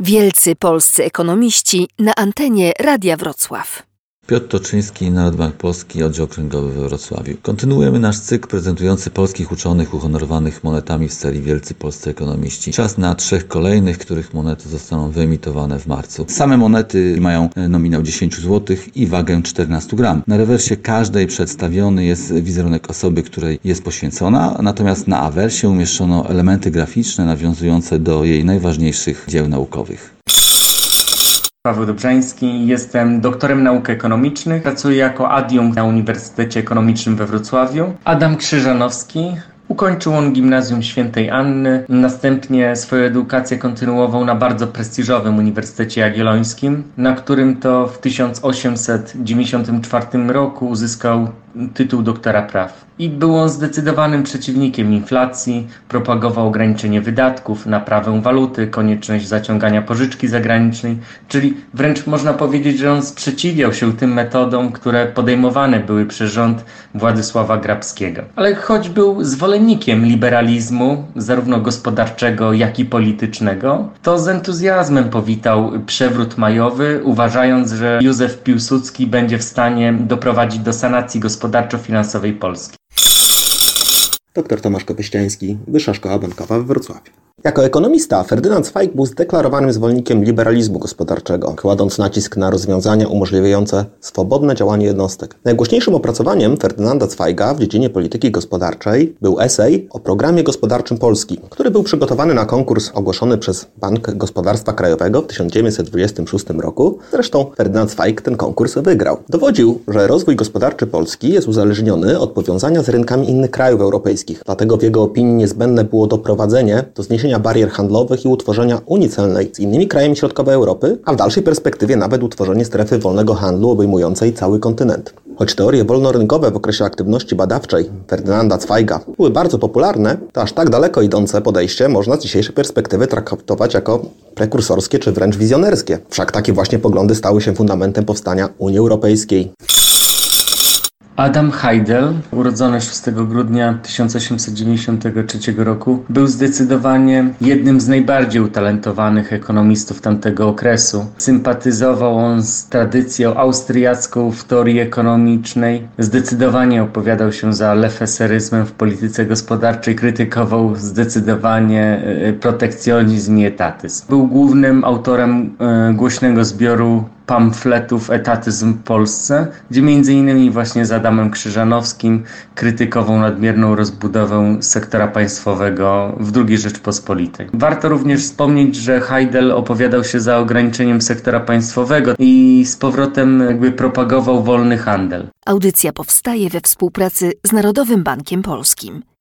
Wielcy polscy ekonomiści na antenie Radia Wrocław. Piotr Toczyński, Narodowy Polski, Oddział Okręgowy we Wrocławiu. Kontynuujemy nasz cykl prezentujący polskich uczonych uhonorowanych monetami w serii Wielcy Polscy Ekonomiści. Czas na trzech kolejnych, których monety zostaną wyemitowane w marcu. Same monety mają nominał 10 zł i wagę 14 gram. Na rewersie każdej przedstawiony jest wizerunek osoby, której jest poświęcona, natomiast na awersie umieszczono elementy graficzne nawiązujące do jej najważniejszych dzieł naukowych. Paweł Dobrzański, jestem doktorem nauk ekonomicznych, pracuję jako adiunkt na Uniwersytecie Ekonomicznym we Wrocławiu. Adam Krzyżanowski, Ukończył on Gimnazjum Świętej Anny, następnie swoją edukację kontynuował na bardzo prestiżowym Uniwersytecie Jagiellońskim, na którym to w 1894 roku uzyskał tytuł doktora praw. I był on zdecydowanym przeciwnikiem inflacji, propagował ograniczenie wydatków, naprawę waluty, konieczność zaciągania pożyczki zagranicznej, czyli wręcz można powiedzieć, że on sprzeciwiał się tym metodom, które podejmowane były przez rząd Władysława Grabskiego. Ale choć był zwolennikiem liberalizmu, zarówno gospodarczego, jak i politycznego, to z entuzjazmem powitał przewrót majowy, uważając, że Józef Piłsudski będzie w stanie doprowadzić do sanacji gospodarczo-finansowej Polski. Dr Tomasz Kopyściański, Wyższa Szkoła Bankowa w Wrocławiu. Jako ekonomista Ferdynand Zweig był zdeklarowanym zwolennikiem liberalizmu gospodarczego, kładąc nacisk na rozwiązania umożliwiające swobodne działanie jednostek. Najgłośniejszym opracowaniem Ferdynanda Zweiga w dziedzinie polityki gospodarczej był esej o programie gospodarczym Polski, który był przygotowany na konkurs ogłoszony przez Bank Gospodarstwa Krajowego w 1926 roku. Zresztą Ferdynand Zweig ten konkurs wygrał. Dowodził, że rozwój gospodarczy Polski jest uzależniony od powiązania z rynkami innych krajów europejskich. Dlatego w jego opinii niezbędne było doprowadzenie do zniesienia barier handlowych i utworzenia Unii Celnej z innymi krajami środkowej Europy, a w dalszej perspektywie nawet utworzenie strefy wolnego handlu obejmującej cały kontynent. Choć teorie wolnorynkowe w okresie aktywności badawczej Ferdynanda Zweiga były bardzo popularne, to aż tak daleko idące podejście można z dzisiejszej perspektywy traktować jako prekursorskie czy wręcz wizjonerskie. Wszak takie właśnie poglądy stały się fundamentem powstania Unii Europejskiej. Adam Heidel, urodzony 6 grudnia 1893 roku, był zdecydowanie jednym z najbardziej utalentowanych ekonomistów tamtego okresu. Sympatyzował on z tradycją austriacką w teorii ekonomicznej. Zdecydowanie opowiadał się za lefeseryzmem w polityce gospodarczej, krytykował zdecydowanie e, protekcjonizm i etatyzm. Był głównym autorem e, głośnego zbioru pamfletów Etatyzm w Polsce, gdzie innymi właśnie z Adamem Krzyżanowskim krytykował nadmierną rozbudowę sektora państwowego w II Rzeczpospolitej. Warto również wspomnieć, że Heidel opowiadał się za ograniczeniem sektora państwowego i z powrotem jakby propagował wolny handel. Audycja powstaje we współpracy z Narodowym Bankiem Polskim.